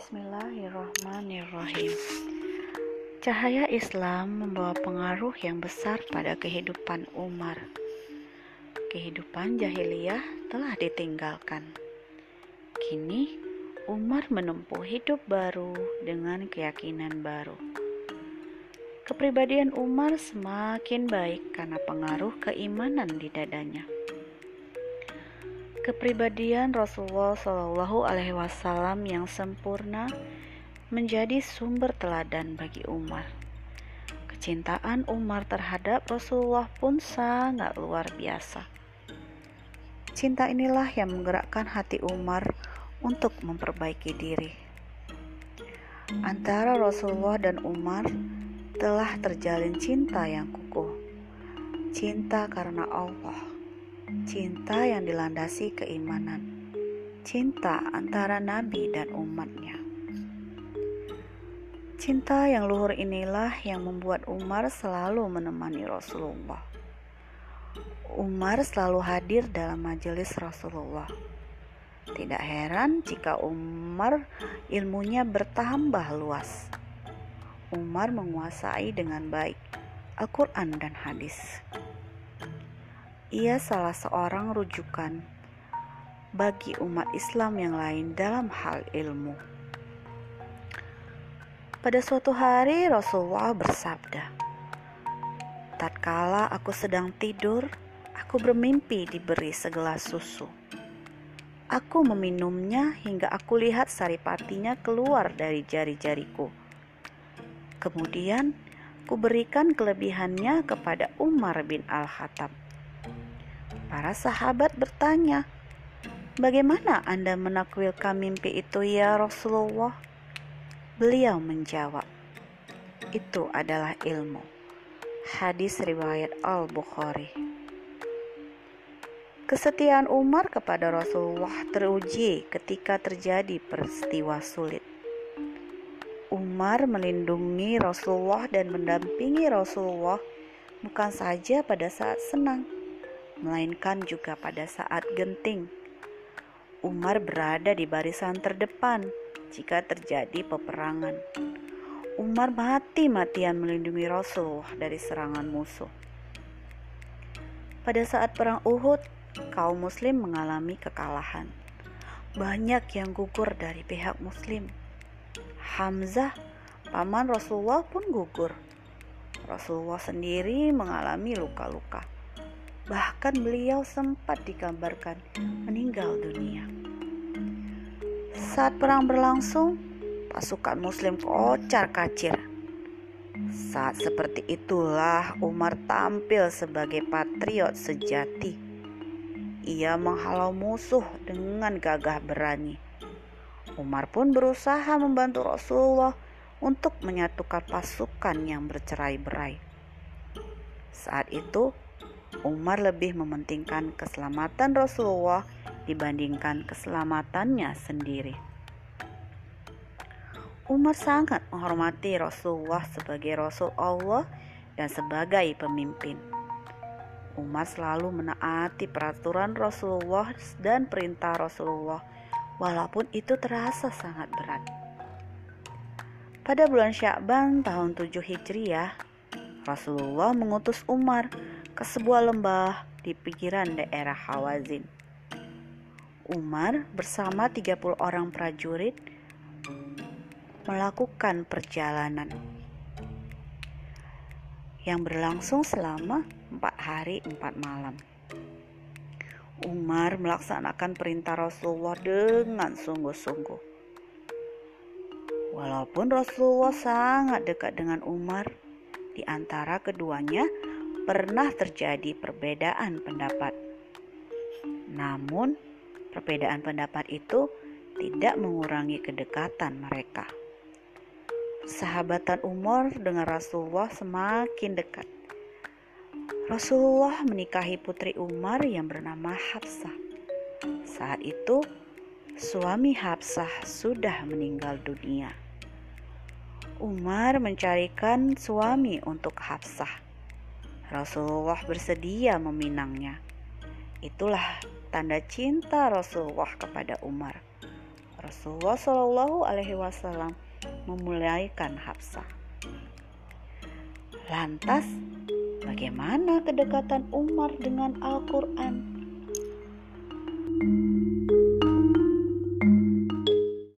Bismillahirrahmanirrahim. Cahaya Islam membawa pengaruh yang besar pada kehidupan Umar. Kehidupan jahiliyah telah ditinggalkan. Kini, Umar menempuh hidup baru dengan keyakinan baru. Kepribadian Umar semakin baik karena pengaruh keimanan di dadanya kepribadian Rasulullah Shallallahu Alaihi Wasallam yang sempurna menjadi sumber teladan bagi Umar. Kecintaan Umar terhadap Rasulullah pun sangat luar biasa. Cinta inilah yang menggerakkan hati Umar untuk memperbaiki diri. Antara Rasulullah dan Umar telah terjalin cinta yang kukuh. Cinta karena Allah cinta yang dilandasi keimanan, cinta antara Nabi dan umatnya. Cinta yang luhur inilah yang membuat Umar selalu menemani Rasulullah. Umar selalu hadir dalam majelis Rasulullah. Tidak heran jika Umar ilmunya bertambah luas. Umar menguasai dengan baik Al-Quran dan hadis. Ia salah seorang rujukan bagi umat Islam yang lain dalam hal ilmu. Pada suatu hari Rasulullah bersabda, "Tatkala aku sedang tidur, aku bermimpi diberi segelas susu. Aku meminumnya hingga aku lihat saripatinya keluar dari jari-jariku. Kemudian, kuberikan kelebihannya kepada Umar bin Al-Khattab Para sahabat bertanya, "Bagaimana Anda menakwilkan mimpi itu, ya Rasulullah?" Beliau menjawab, "Itu adalah ilmu." Hadis riwayat Al-Bukhari. Kesetiaan Umar kepada Rasulullah teruji ketika terjadi peristiwa sulit. Umar melindungi Rasulullah dan mendampingi Rasulullah bukan saja pada saat senang, melainkan juga pada saat genting. Umar berada di barisan terdepan jika terjadi peperangan. Umar mati-matian melindungi Rasulullah dari serangan musuh. Pada saat perang Uhud, kaum muslim mengalami kekalahan. Banyak yang gugur dari pihak muslim. Hamzah, paman Rasulullah pun gugur. Rasulullah sendiri mengalami luka-luka. Bahkan beliau sempat dikabarkan meninggal dunia. Saat perang berlangsung, pasukan muslim kocar kacir. Saat seperti itulah Umar tampil sebagai patriot sejati. Ia menghalau musuh dengan gagah berani. Umar pun berusaha membantu Rasulullah untuk menyatukan pasukan yang bercerai-berai. Saat itu, Umar lebih mementingkan keselamatan Rasulullah dibandingkan keselamatannya sendiri. Umar sangat menghormati Rasulullah sebagai Rasul Allah dan sebagai pemimpin. Umar selalu menaati peraturan Rasulullah dan perintah Rasulullah, walaupun itu terasa sangat berat. Pada bulan Syakban tahun 7 Hijriah, Rasulullah mengutus Umar ke sebuah lembah di pinggiran daerah Hawazin. Umar bersama 30 orang prajurit melakukan perjalanan yang berlangsung selama empat hari empat malam. Umar melaksanakan perintah Rasulullah dengan sungguh-sungguh. Walaupun Rasulullah sangat dekat dengan Umar, di antara keduanya pernah terjadi perbedaan pendapat. Namun, perbedaan pendapat itu tidak mengurangi kedekatan mereka. Sahabatan Umar dengan Rasulullah semakin dekat. Rasulullah menikahi putri Umar yang bernama Hafsah. Saat itu, suami Hafsah sudah meninggal dunia. Umar mencarikan suami untuk Hafsah Rasulullah bersedia meminangnya. Itulah tanda cinta Rasulullah kepada Umar. Rasulullah Shallallahu Alaihi Wasallam memulaikan Hafsah. Lantas, bagaimana kedekatan Umar dengan Al-Quran? thank you